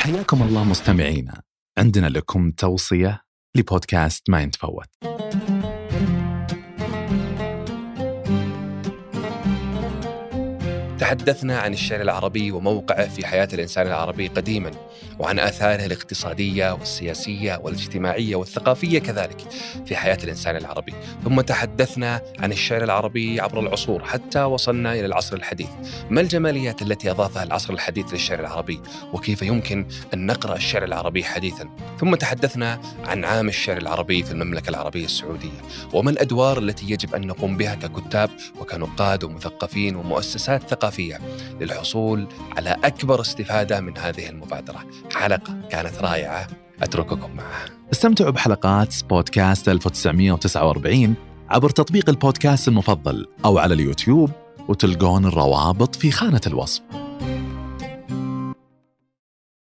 حياكم الله مستمعينا. عندنا لكم توصية لبودكاست ما ينتفوت تحدثنا عن الشعر العربي وموقعه في حياة الإنسان العربي قديما وعن آثاره الاقتصادية والسياسية والاجتماعية والثقافية كذلك في حياة الإنسان العربي. ثم تحدثنا عن الشعر العربي عبر العصور حتى وصلنا إلى العصر الحديث. ما الجماليات التي أضافها العصر الحديث للشعر العربي؟ وكيف يمكن أن نقرأ الشعر العربي حديثا؟ ثم تحدثنا عن عام الشعر العربي في المملكة العربية السعودية. وما الأدوار التي يجب أن نقوم بها ككتاب وكنقاد ومثقفين ومؤسسات ثقافية للحصول على أكبر استفادة من هذه المبادرة؟ حلقة كانت رائعة. أترككم معها. استمتعوا بحلقات بودكاست 1949 عبر تطبيق البودكاست المفضل أو على اليوتيوب وتلقون الروابط في خانة الوصف.